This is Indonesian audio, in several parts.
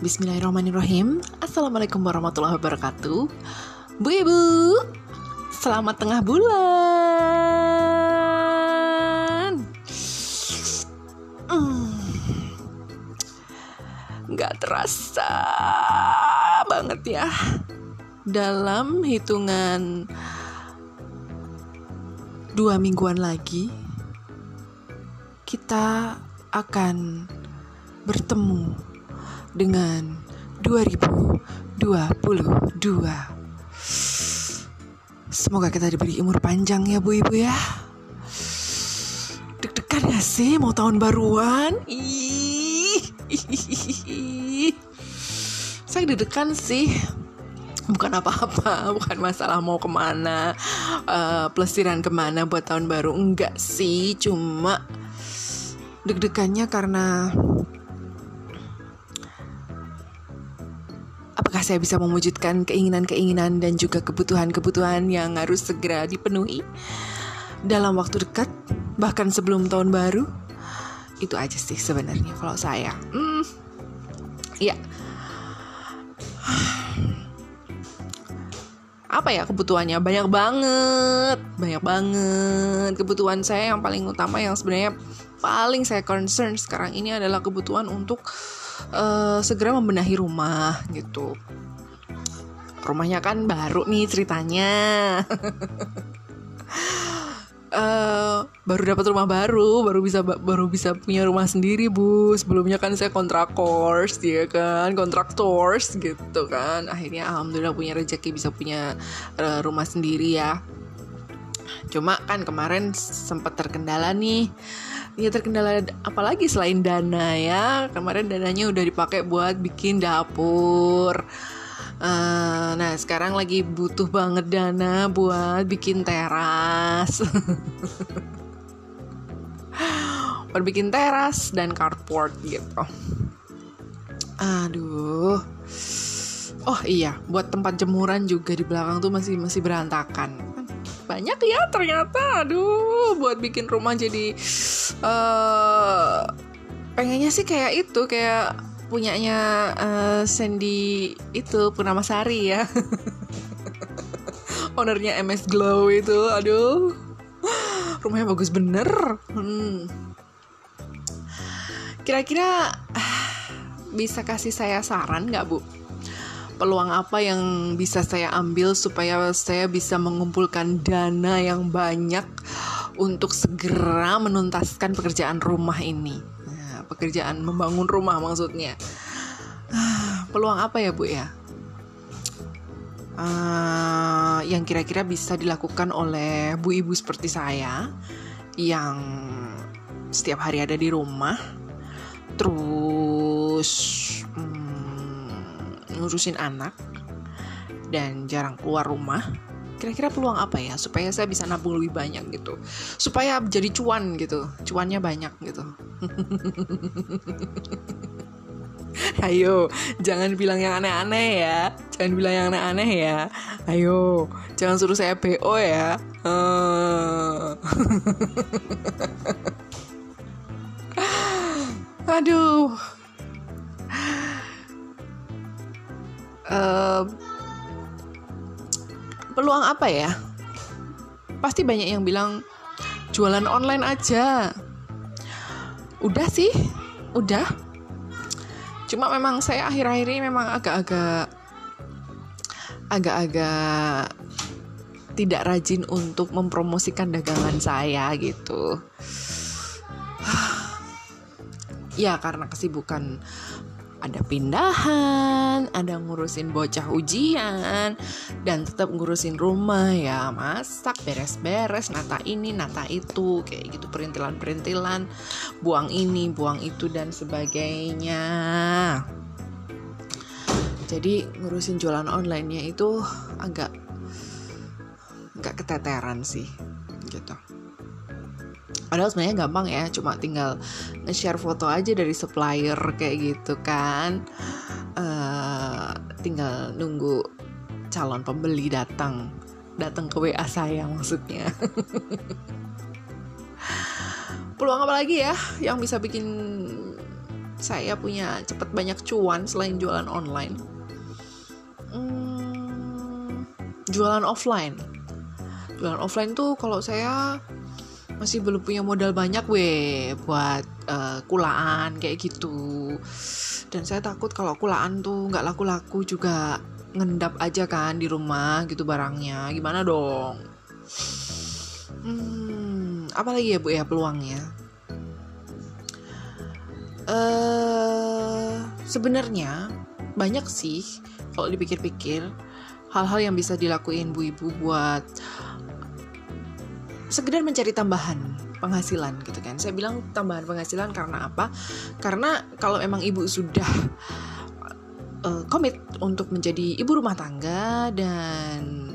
Bismillahirrahmanirrahim. Assalamualaikum warahmatullahi wabarakatuh. Bu Ibu Selamat tengah bulan. Hmm. Gak terasa banget ya Dalam hitungan Dua mingguan lagi Kita akan bertemu dengan 2022. Semoga kita diberi umur panjang ya Bu Ibu ya. Deg-degan gak sih mau tahun baruan? Ih, Saya deg-degan sih bukan apa-apa, bukan masalah mau ke mana, uh, pelesiran ke mana buat tahun baru, enggak sih, cuma deg-degannya karena saya bisa mewujudkan keinginan-keinginan dan juga kebutuhan-kebutuhan yang harus segera dipenuhi dalam waktu dekat, bahkan sebelum tahun baru? Itu aja sih sebenarnya kalau saya. Hmm, ya. Apa ya kebutuhannya? Banyak banget, banyak banget. Kebutuhan saya yang paling utama yang sebenarnya paling saya concern sekarang ini adalah kebutuhan untuk uh, segera membenahi rumah gitu. Rumahnya kan baru nih ceritanya. Uh, baru dapat rumah baru baru bisa baru bisa punya rumah sendiri bu. Sebelumnya kan saya kontrak course ya kan? Kontraktors gitu kan? Akhirnya alhamdulillah punya rezeki bisa punya uh, rumah sendiri ya. Cuma kan kemarin sempat terkendala nih ya terkendala apalagi selain dana ya. Kemarin dananya udah dipakai buat bikin dapur. Uh, nah sekarang lagi butuh banget dana buat bikin teras. Buat bikin teras dan carport gitu. Aduh. Oh iya buat tempat jemuran juga di belakang tuh masih masih berantakan banyak ya ternyata. Aduh buat bikin rumah jadi uh, pengennya sih kayak itu kayak punyanya uh, Sandy itu Purnama Sari ya. Ownernya MS Glow itu aduh. Rumahnya bagus bener. Hmm. kira-kira uh, bisa kasih saya saran nggak bu peluang apa yang bisa saya ambil supaya saya bisa mengumpulkan dana yang banyak untuk segera menuntaskan pekerjaan rumah ini. Nah, pekerjaan membangun rumah maksudnya. Ah, peluang apa ya Bu ya? Uh, yang kira-kira bisa dilakukan oleh bu ibu seperti saya yang setiap hari ada di rumah terus ngurusin anak dan jarang keluar rumah kira-kira peluang apa ya supaya saya bisa nabung lebih banyak gitu supaya jadi cuan gitu cuannya banyak gitu Ayo, jangan bilang yang aneh-aneh ya. Jangan bilang yang aneh-aneh ya. Ayo, jangan suruh saya PO ya. Uh. Aduh. Peluang apa ya? Pasti banyak yang bilang jualan online aja. Udah sih, udah. Cuma memang saya akhir-akhir ini memang agak-agak agak-agak tidak rajin untuk mempromosikan dagangan saya gitu. ya karena kesibukan ada pindahan, ada ngurusin bocah ujian, dan tetap ngurusin rumah ya, masak, beres-beres, nata ini, nata itu, kayak gitu perintilan-perintilan, buang ini, buang itu dan sebagainya. Jadi ngurusin jualan online-nya itu agak agak keteteran sih, gitu. Padahal sebenarnya gampang ya, cuma tinggal nge-share foto aja dari supplier kayak gitu kan. Uh, tinggal nunggu calon pembeli datang, datang ke WA saya maksudnya. Peluang apa lagi ya yang bisa bikin saya punya cepat banyak cuan selain jualan online hmm, jualan offline jualan offline tuh kalau saya masih belum punya modal banyak weh buat uh, kulaan kayak gitu. Dan saya takut kalau kulaan tuh nggak laku-laku juga ngendap aja kan di rumah gitu barangnya. Gimana dong? Hmm apalagi ya bu ya peluangnya? Uh, sebenarnya banyak sih kalau dipikir-pikir hal-hal yang bisa dilakuin bu ibu buat sekedar mencari tambahan penghasilan gitu kan. Saya bilang tambahan penghasilan karena apa? Karena kalau emang ibu sudah uh, komit untuk menjadi ibu rumah tangga dan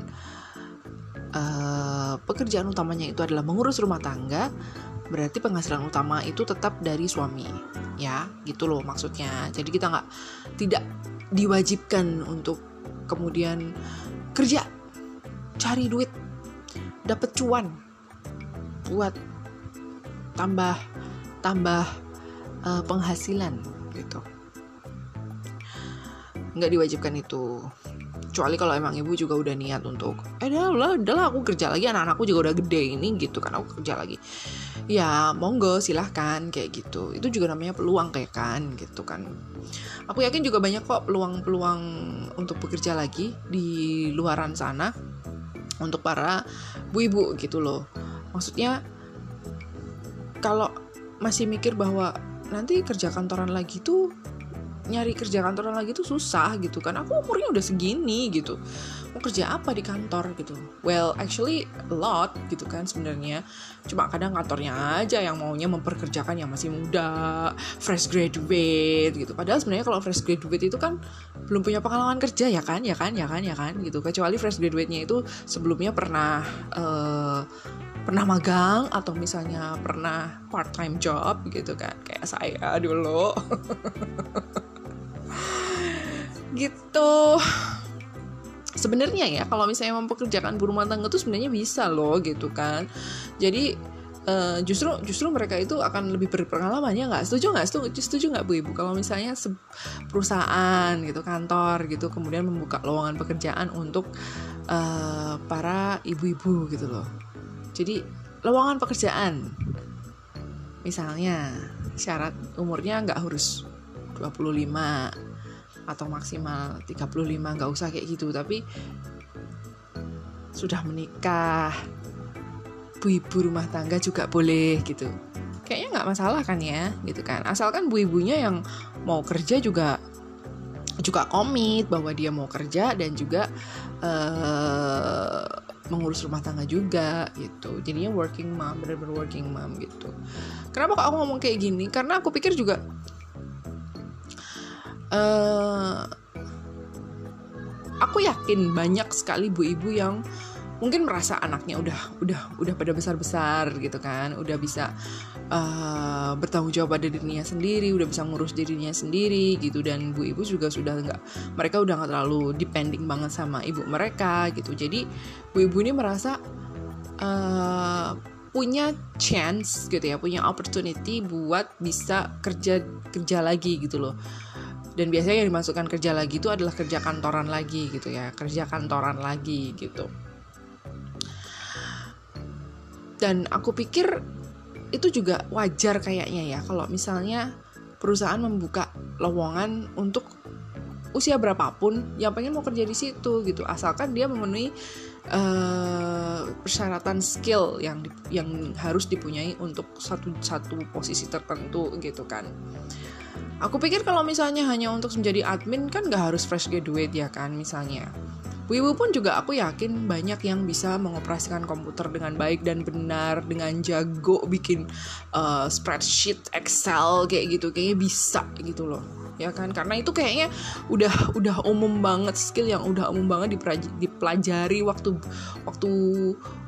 uh, pekerjaan utamanya itu adalah mengurus rumah tangga, berarti penghasilan utama itu tetap dari suami, ya, gitu loh maksudnya. Jadi kita nggak tidak diwajibkan untuk kemudian kerja, cari duit, dapat cuan, buat tambah tambah uh, penghasilan gitu. Nggak diwajibkan itu. Kecuali kalau emang ibu juga udah niat untuk eh dah lah udah lah aku kerja lagi anak-anakku juga udah gede ini gitu kan aku kerja lagi. Ya monggo silahkan kayak gitu. Itu juga namanya peluang kayak kan gitu kan. Aku yakin juga banyak kok peluang-peluang untuk bekerja lagi di luaran sana untuk para bu ibu gitu loh maksudnya kalau masih mikir bahwa nanti kerja kantoran lagi tuh nyari kerja kantoran lagi tuh susah gitu kan. Aku umurnya udah segini gitu. Mau kerja apa di kantor gitu? Well actually a lot gitu kan sebenarnya. Cuma kadang kantornya aja yang maunya memperkerjakan yang masih muda fresh graduate gitu. Padahal sebenarnya kalau fresh graduate itu kan belum punya pengalaman kerja ya kan? Ya kan? Ya kan? Ya kan? Gitu. Kecuali fresh graduate-nya itu sebelumnya pernah uh, pernah magang atau misalnya pernah part time job gitu kan kayak saya dulu. Gitu. Sebenarnya ya kalau misalnya mempekerjakan ibu rumah tangga tuh sebenarnya bisa loh gitu kan. Jadi uh, justru justru mereka itu akan lebih berpengalaman ya nggak? Setuju nggak? Setuju setuju nggak bu ibu? Kalau misalnya perusahaan gitu kantor gitu kemudian membuka lowongan pekerjaan untuk uh, para ibu-ibu gitu loh jadi lowongan pekerjaan. Misalnya syarat umurnya nggak harus 25 atau maksimal 35 nggak usah kayak gitu. Tapi sudah menikah bu ibu rumah tangga juga boleh gitu. Kayaknya nggak masalah kan ya gitu kan. Asalkan bu ibunya yang mau kerja juga juga komit bahwa dia mau kerja dan juga uh, mengurus rumah tangga juga gitu. Jadinya working mom bener-bener working mom gitu. Kenapa kok aku ngomong kayak gini? Karena aku pikir juga uh, aku yakin banyak sekali ibu-ibu yang mungkin merasa anaknya udah udah udah pada besar besar gitu kan. Udah bisa uh, bertanggung jawab pada dirinya sendiri udah bisa ngurus dirinya sendiri gitu. Dan bu ibu juga sudah nggak mereka udah nggak terlalu depending banget sama ibu mereka gitu. Jadi bu ibu ini merasa uh, punya chance gitu ya punya opportunity buat bisa kerja kerja lagi gitu loh. Dan biasanya yang dimasukkan kerja lagi itu adalah kerja kantoran lagi gitu ya kerja kantoran lagi gitu dan aku pikir itu juga wajar kayaknya ya kalau misalnya perusahaan membuka lowongan untuk usia berapapun yang pengen mau kerja di situ gitu. Asalkan dia memenuhi uh, persyaratan skill yang yang harus dipunyai untuk satu satu posisi tertentu gitu kan. Aku pikir kalau misalnya hanya untuk menjadi admin kan nggak harus fresh graduate ya kan misalnya Wiwu pun juga aku yakin banyak yang bisa mengoperasikan komputer dengan baik dan benar dengan jago bikin uh, spreadsheet Excel kayak gitu. Kayaknya bisa gitu loh. Ya kan? Karena itu kayaknya udah udah umum banget skill yang udah umum banget dipelajari waktu waktu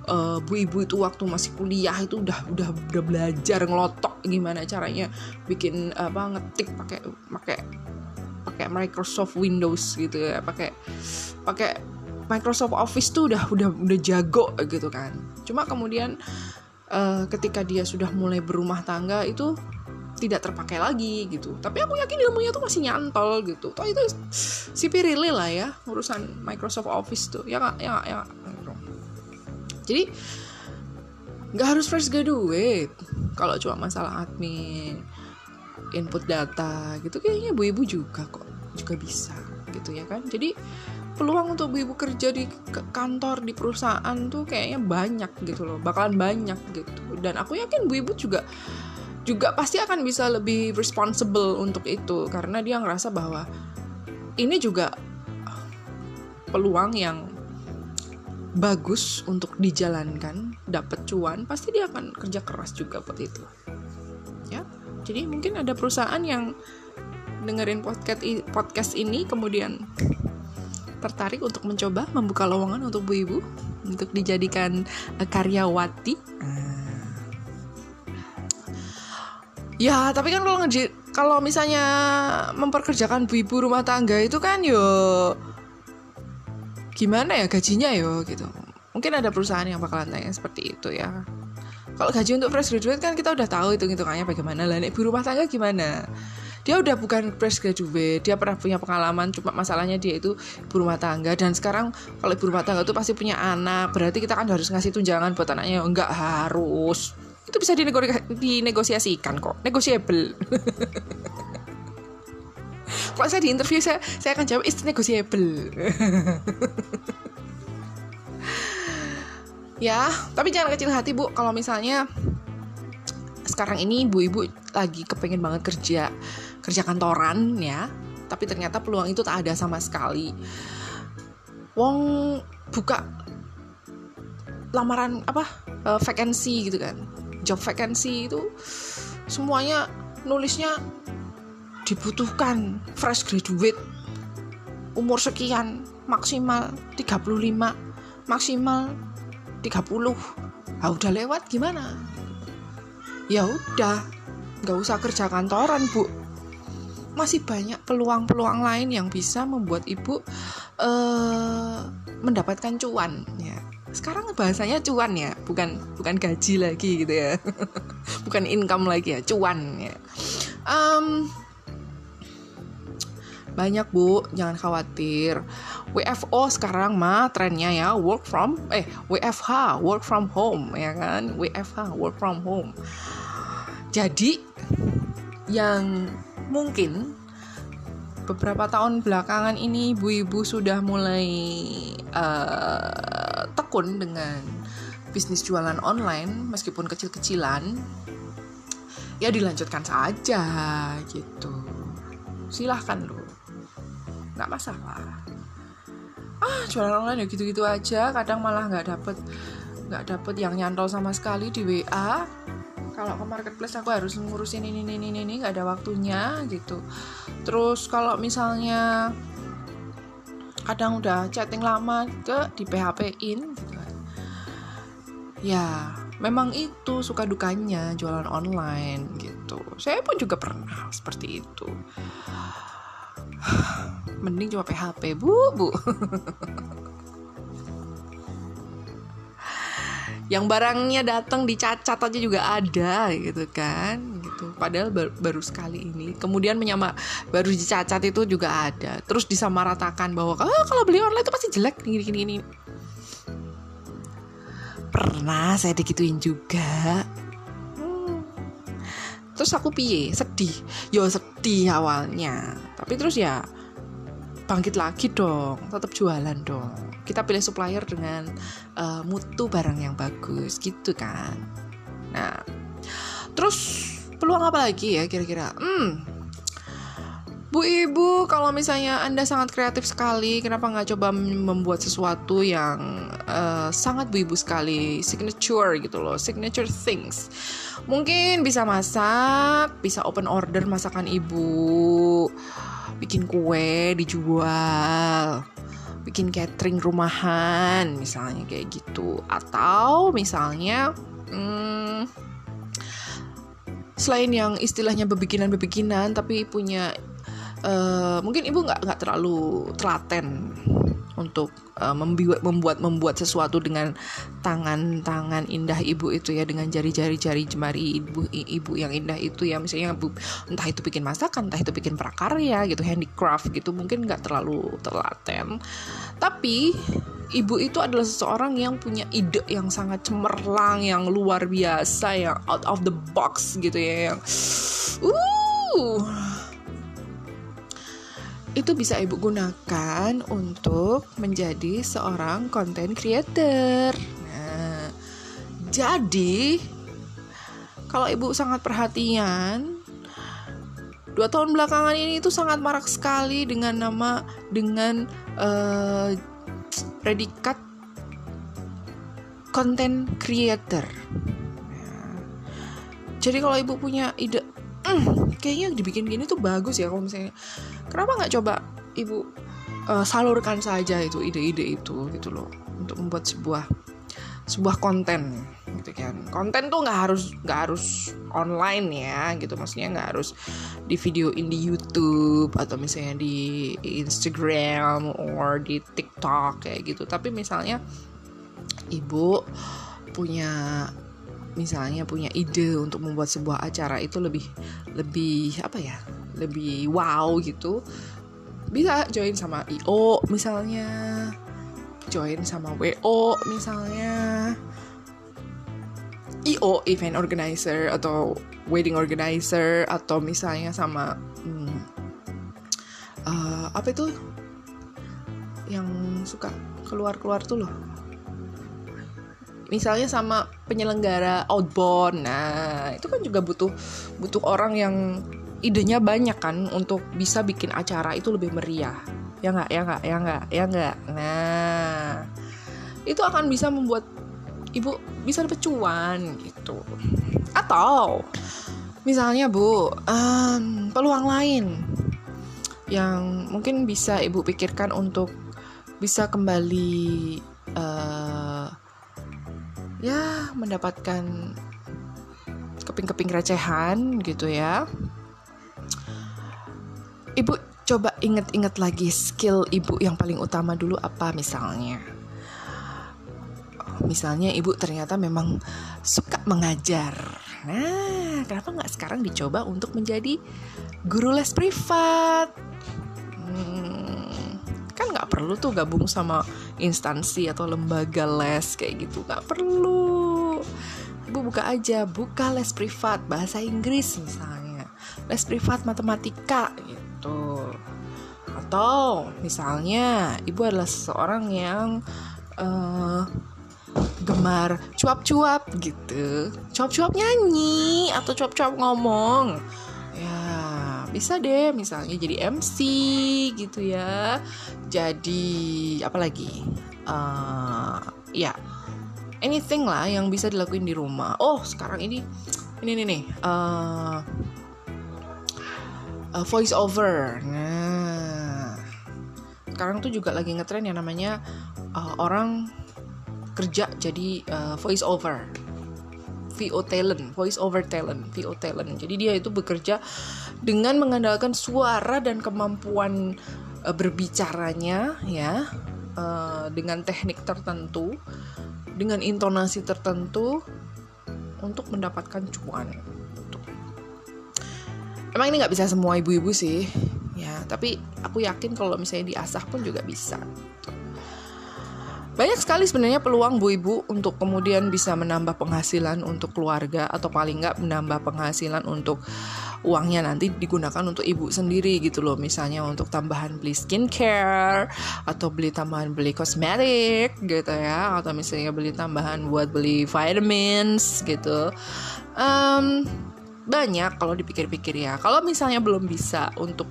uh, bu ibu itu waktu masih kuliah itu udah udah udah belajar ngelotok gimana caranya bikin apa ngetik pakai pakai pakai Microsoft Windows gitu ya pakai pakai Microsoft Office tuh udah udah udah jago gitu kan. Cuma kemudian uh, ketika dia sudah mulai berumah tangga itu tidak terpakai lagi gitu. Tapi aku yakin ilmunya tuh masih nyantol gitu. Toh itu si Pirili lah ya urusan Microsoft Office tuh. Ya nggak ya nggak ya gak. jadi nggak harus fresh graduate. Kalau cuma masalah admin input data gitu kayaknya ibu-ibu juga kok juga bisa gitu ya kan. Jadi peluang untuk ibu-ibu kerja di kantor di perusahaan tuh kayaknya banyak gitu loh bakalan banyak gitu. Dan aku yakin ibu-ibu juga juga pasti akan bisa lebih responsible untuk itu karena dia ngerasa bahwa ini juga peluang yang bagus untuk dijalankan dapat cuan pasti dia akan kerja keras juga buat itu jadi mungkin ada perusahaan yang dengerin podcast podcast ini kemudian tertarik untuk mencoba membuka lowongan untuk bu ibu untuk dijadikan karyawati Ya, tapi kan kalau ngeji kalau misalnya memperkerjakan bu ibu rumah tangga itu kan yo gimana ya gajinya yo gitu. Mungkin ada perusahaan yang bakalan tanya seperti itu ya. Kalau gaji untuk fresh graduate kan kita udah tahu itu hitungannya bagaimana lah. Ibu rumah tangga gimana? Dia udah bukan fresh graduate, dia pernah punya pengalaman, cuma masalahnya dia itu ibu rumah tangga dan sekarang kalau ibu rumah tangga itu pasti punya anak, berarti kita kan harus ngasih tunjangan buat anaknya. Enggak harus itu bisa dinegosiasikan kok negotiable kalau saya di interview saya saya akan jawab it's negotiable ya tapi jangan kecil hati bu. Kalau misalnya sekarang ini ibu-ibu lagi kepengen banget kerja kerja kantoran ya. Tapi ternyata peluang itu tak ada sama sekali. Wong buka lamaran apa uh, vacancy gitu kan. Job vacancy itu semuanya nulisnya dibutuhkan fresh graduate umur sekian maksimal 35 maksimal 30 ah udah lewat gimana? Ya udah nggak usah kerja kantoran bu. Masih banyak peluang-peluang lain yang bisa membuat ibu uh, mendapatkan cuan ya. Sekarang bahasanya cuan ya. Bukan bukan gaji lagi gitu ya. Bukan income lagi ya cuan ya. Um, banyak bu. Jangan khawatir. WFO sekarang mah trennya ya work from eh WFH work from home ya kan? WFH work from home. Jadi yang mungkin beberapa tahun belakangan ini ibu-ibu sudah mulai uh, tekun dengan bisnis jualan online meskipun kecil-kecilan ya dilanjutkan saja gitu. Silahkan loh nggak masalah. Ah jualan online ya gitu-gitu aja. Kadang malah nggak dapet nggak dapet yang nyantol sama sekali di WA kalau ke marketplace aku harus ngurusin ini ini ini ini nggak ada waktunya gitu. Terus kalau misalnya kadang udah chatting lama ke di PHP in gitu kan. ya memang itu suka dukanya jualan online gitu. Saya pun juga pernah seperti itu mending cuma PHP bu bu. Yang barangnya datang dicacat aja juga ada gitu kan gitu. Padahal baru, baru sekali ini. Kemudian menyama baru dicacat itu juga ada. Terus disamaratakan bahwa oh, kalau beli online itu pasti jelek gini gini gini. Pernah saya digituin juga. Hmm. terus aku piye? Sedih. Yo sedih awalnya tapi terus ya bangkit lagi dong tetap jualan dong. Kita pilih supplier dengan uh, mutu barang yang bagus gitu kan. Nah terus peluang apa lagi ya kira-kira? Hmm Bu Ibu, kalau misalnya Anda sangat kreatif sekali, kenapa nggak coba membuat sesuatu yang uh, sangat Bu Ibu sekali, signature gitu loh, signature things. Mungkin bisa masak, bisa open order masakan Ibu, bikin kue dijual, bikin catering rumahan misalnya kayak gitu atau misalnya hmm, selain yang istilahnya bebikinan-bebikinan tapi punya uh, mungkin ibu nggak nggak terlalu telaten untuk uh, membuat membuat membuat sesuatu dengan tangan-tangan indah ibu itu ya dengan jari-jari jari jemari ibu ibu yang indah itu ya. Misalnya ibu, entah itu bikin masakan entah itu bikin prakarya gitu handicraft gitu mungkin nggak terlalu telaten. Tapi ibu itu adalah seseorang yang punya ide yang sangat cemerlang yang luar biasa yang out of the box gitu ya yang uh itu bisa ibu gunakan untuk menjadi seorang content creator. Nah, jadi kalau ibu sangat perhatian, dua tahun belakangan ini itu sangat marak sekali dengan nama dengan uh, predikat content creator. Jadi kalau ibu punya ide hmm, kayaknya dibikin gini tuh bagus ya kalau misalnya kenapa nggak coba ibu uh, salurkan saja itu ide-ide itu gitu loh untuk membuat sebuah sebuah konten gitu kan. Konten tuh nggak harus nggak harus online ya gitu. Maksudnya nggak harus di videoin di YouTube atau misalnya di Instagram or di TikTok kayak gitu. Tapi misalnya ibu punya misalnya punya ide untuk membuat sebuah acara itu lebih lebih apa ya lebih wow gitu bisa join sama IO misalnya join sama WO misalnya. IO event organizer atau wedding organizer atau misalnya sama hmm, uh, apa itu? Yang suka keluar-keluar tuh loh. Misalnya sama penyelenggara outbound. Nah itu kan juga butuh butuh orang yang idenya banyak kan untuk bisa bikin acara itu lebih meriah. Ya nggak ya nggak ya nggak ya nggak. Nah itu akan bisa membuat ibu bisa dapat cuan gitu. Atau misalnya bu um, peluang lain yang mungkin bisa ibu pikirkan untuk bisa kembali uh, ya mendapatkan keping-keping recehan gitu ya ibu coba inget-inget lagi skill ibu yang paling utama dulu apa misalnya? Misalnya ibu ternyata memang suka mengajar. Nah kenapa nggak sekarang dicoba untuk menjadi guru les privat? Hmm, kan nggak perlu tuh gabung sama instansi atau lembaga les kayak gitu nggak perlu. Ibu buka aja buka les privat bahasa Inggris misalnya. Les privat matematika gitu atau misalnya ibu adalah seseorang yang uh, gemar cuap-cuap gitu. Cuap-cuap nyanyi atau cuap-cuap ngomong. Bisa deh misalnya jadi MC gitu ya. Jadi apa lagi uh, ya anything lah yang bisa dilakuin di rumah. Oh sekarang ini ini nih nih uh, uh, voice over nah sekarang tuh juga lagi ngetren yang namanya uh, orang kerja jadi uh, voice over VO talent, voice over talent, VO talent. Jadi dia itu bekerja dengan mengandalkan suara dan kemampuan uh, berbicaranya ya uh, dengan teknik tertentu, dengan intonasi tertentu untuk mendapatkan cuan. Emang ini nggak bisa semua ibu-ibu sih, ya. Tapi aku yakin kalau misalnya diasah pun juga bisa. Banyak sekali sebenarnya peluang bu ibu untuk kemudian bisa menambah penghasilan untuk keluarga atau paling nggak menambah penghasilan untuk uangnya nanti digunakan untuk ibu sendiri gitu loh misalnya untuk tambahan beli skincare atau beli tambahan beli kosmetik gitu ya atau misalnya beli tambahan buat beli vitamins gitu um, banyak kalau dipikir-pikir ya. Kalau misalnya belum bisa untuk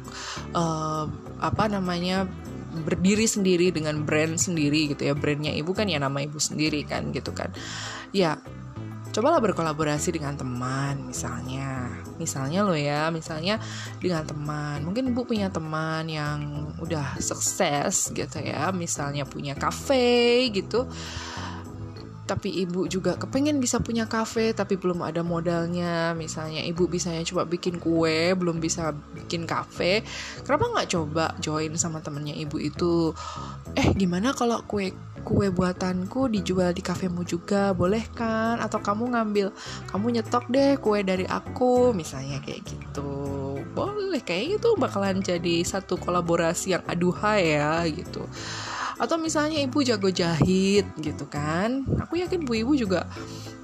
uh, apa namanya berdiri sendiri dengan brand sendiri gitu ya brandnya ibu kan ya nama ibu sendiri kan gitu kan. Ya cobalah berkolaborasi dengan teman misalnya. Misalnya lo ya misalnya dengan teman. Mungkin ibu punya teman yang udah sukses gitu ya misalnya punya cafe gitu tapi ibu juga kepengen bisa punya kafe tapi belum ada modalnya. Misalnya ibu bisanya cuma bikin kue belum bisa bikin kafe. Kenapa nggak coba join sama temennya ibu itu? Eh gimana kalau kue kue buatanku dijual di kafemu juga? Boleh kan? Atau kamu ngambil kamu nyetok deh kue dari aku. Misalnya kayak gitu. Boleh kayak itu bakalan jadi satu kolaborasi yang aduhai ya gitu atau misalnya ibu jago jahit gitu kan. Aku yakin bu ibu juga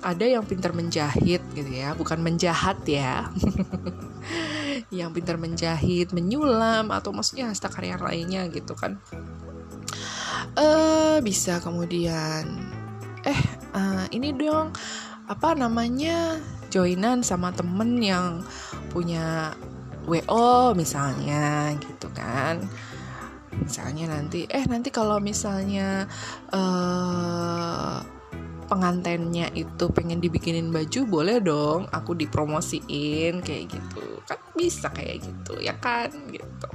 ada yang pintar menjahit gitu ya. Bukan menjahat ya. Yang pintar menjahit menyulam atau maksudnya hasta karya lainnya gitu kan. Eh bisa kemudian. Eh uh, ini dong. Apa namanya? Joinan sama temen yang punya WO misalnya gitu kan misalnya nanti eh nanti kalau misalnya uh, pengantennya itu pengen dibikinin baju boleh dong aku dipromosiin kayak gitu. Kan bisa kayak gitu ya kan? Gitu.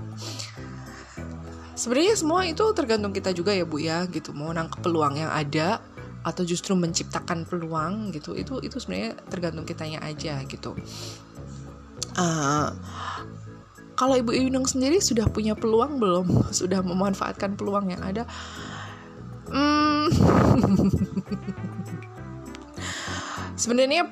Sebenarnya semua itu tergantung kita juga ya bu ya gitu. Mau nangkep peluang yang ada atau justru menciptakan peluang gitu. Itu itu sebenarnya tergantung kitanya aja gitu. Uh, kalau Ibu Inung sendiri sudah punya peluang belum? Sudah memanfaatkan peluang yang ada? Hmm. Sebenarnya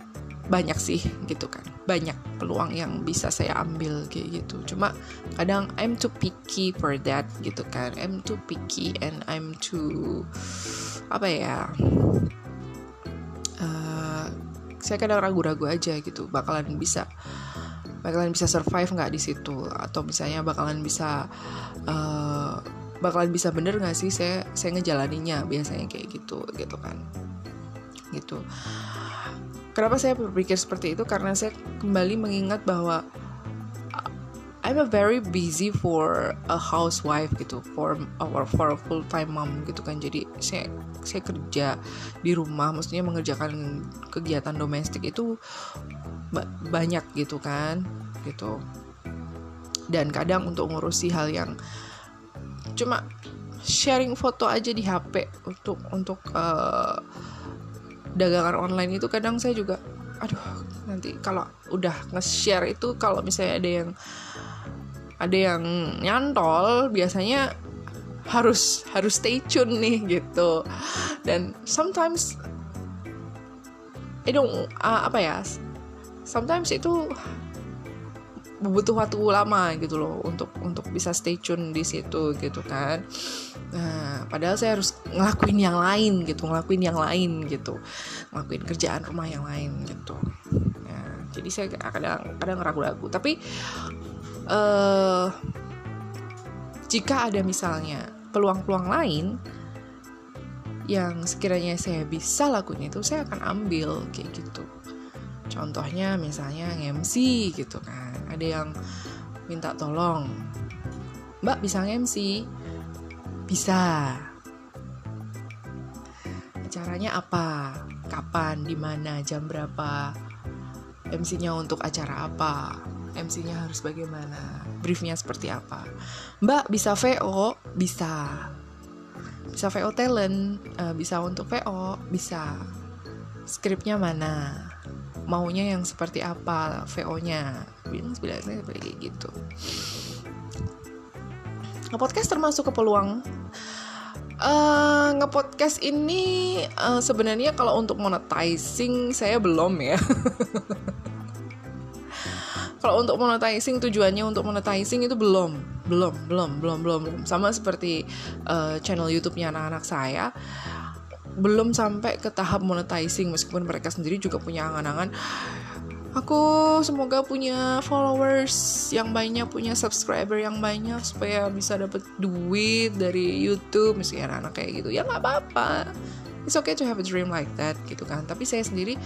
banyak sih gitu kan. Banyak peluang yang bisa saya ambil kayak gitu. Cuma kadang I'm too picky for that gitu kan. I'm too picky and I'm too apa ya? Uh, saya kadang ragu-ragu aja gitu bakalan bisa bakalan bisa survive nggak di situ? Atau misalnya bakalan bisa uh, bakalan bisa bener nggak sih saya saya ngejalaninya biasanya kayak gitu gitu kan. Gitu. Kenapa saya berpikir seperti itu? Karena saya kembali mengingat bahwa I'm a very busy for a housewife gitu for or for a full time mom gitu kan. Jadi saya saya kerja di rumah maksudnya mengerjakan kegiatan domestik itu banyak gitu kan gitu. Dan kadang untuk ngurusi hal yang cuma sharing foto aja di HP untuk untuk uh, dagangan online itu kadang saya juga aduh nanti kalau udah nge-share itu kalau misalnya ada yang ada yang nyantol biasanya harus harus stay tune nih gitu. Dan sometimes I don't uh, apa ya sometimes itu butuh waktu lama gitu loh untuk untuk bisa stay tune di situ gitu kan. Nah padahal saya harus ngelakuin yang lain gitu ngelakuin yang lain gitu. Ngelakuin kerjaan rumah yang lain gitu. Nah, jadi saya kadang kadang ragu-ragu. Tapi uh, jika ada misalnya peluang-peluang lain yang sekiranya saya bisa lakuin itu saya akan ambil kayak gitu contohnya misalnya MC gitu kan. Ada yang minta tolong mbak bisa MC bisa. Acaranya apa? Kapan? Di mana? Jam berapa? MC-nya untuk acara apa? MC-nya harus bagaimana? Briefnya seperti apa? Mbak bisa VO bisa. Bisa VO talent? Uh, bisa untuk VO bisa. Skripnya mana maunya yang seperti apa VO-nya bilang sebenarnya kayak gitu. Ngepodcast termasuk ke peluang. Uh, ngepodcast ini uh, sebenarnya kalau untuk monetizing saya belum ya. Kalau untuk monetizing tujuannya untuk monetizing itu belum. Belum belum belum belum sama seperti uh, channel YouTube-nya anak-anak saya belum sampai ke tahap monetizing meskipun mereka sendiri juga punya angan-angan. Aku semoga punya followers yang banyak punya subscriber yang banyak supaya bisa dapat duit dari YouTube misalnya anak-anak kayak gitu. Ya nggak apa-apa. It's okay to have a dream like that gitu kan. Tapi saya sendiri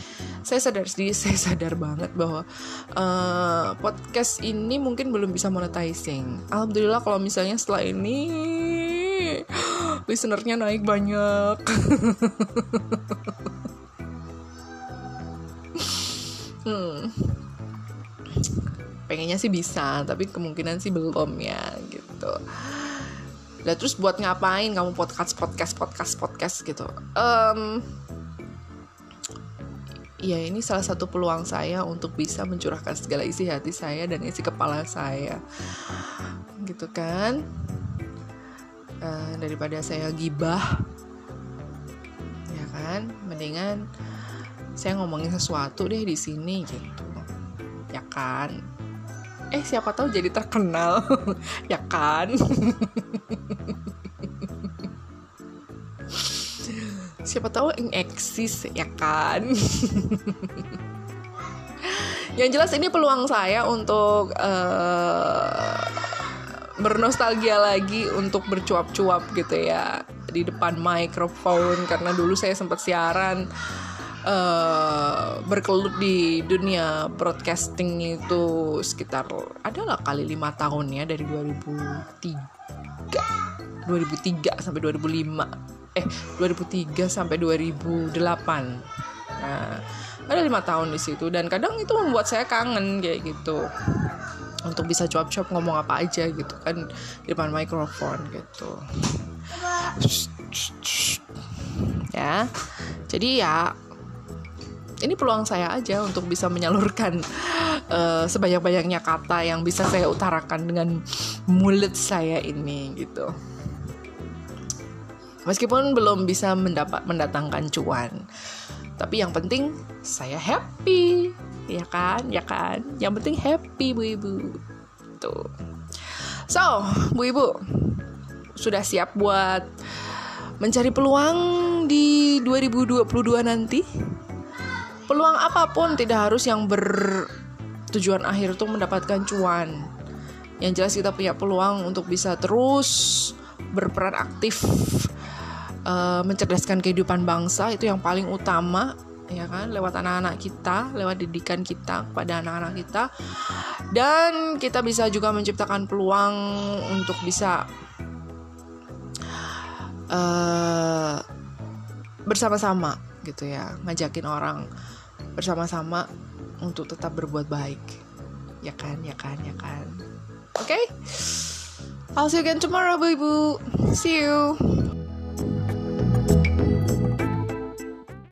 saya sadar sendiri saya sadar banget bahwa uh, podcast ini mungkin belum bisa monetizing. Alhamdulillah kalau misalnya setelah ini listenernya naik banyak. Hmm. pengennya sih bisa tapi kemungkinan sih belum ya gitu. Lah terus buat ngapain kamu podcast podcast podcast podcast gitu? Um, ya ini salah satu peluang saya untuk bisa mencurahkan segala isi hati saya dan isi kepala saya. Gitu kan uh, daripada saya gibah ya kan? Mendingan saya ngomongin sesuatu deh di sini gitu. Ya kan? Eh siapa tahu jadi terkenal ya kan? Siapa tahu yang eksis ya kan? Yang jelas ini peluang saya untuk uh, bernostalgia lagi untuk bercuap-cuap gitu ya di depan mikrofon karena dulu saya sempat siaran uh, berkelut di dunia broadcasting itu sekitar adalah kali lima tahun ya dari 2003 2003 sampai 2005 eh 2003 sampai 2008 nah ada lima tahun di situ dan kadang itu membuat saya kangen kayak gitu untuk bisa cuap-cuap ngomong apa aja gitu kan di depan mikrofon gitu. Ya jadi ya ini peluang saya aja untuk bisa menyalurkan uh, sebanyak-banyaknya kata yang bisa saya utarakan dengan mulut saya ini gitu. Meskipun belum bisa mendapat mendatangkan cuan tapi yang penting saya happy ya kan? Ya kan? Yang penting happy bu ibu. Tuh. So bu ibu sudah siap buat mencari peluang di 2022 nanti? Peluang apa pun tidak harus yang bertujuan akhir untuk mendapatkan cuan. Yang jelas kita punya peluang untuk bisa terus berperan aktif uh, mencerdaskan kehidupan bangsa itu yang paling utama ya kan lewat anak-anak kita lewat didikan kita kepada anak-anak kita dan kita bisa juga menciptakan peluang untuk bisa uh, bersama-sama gitu ya ngajakin orang bersama-sama untuk tetap berbuat baik ya kan ya kan ya kan oke okay? I'll see you again tomorrow, ibu. See you.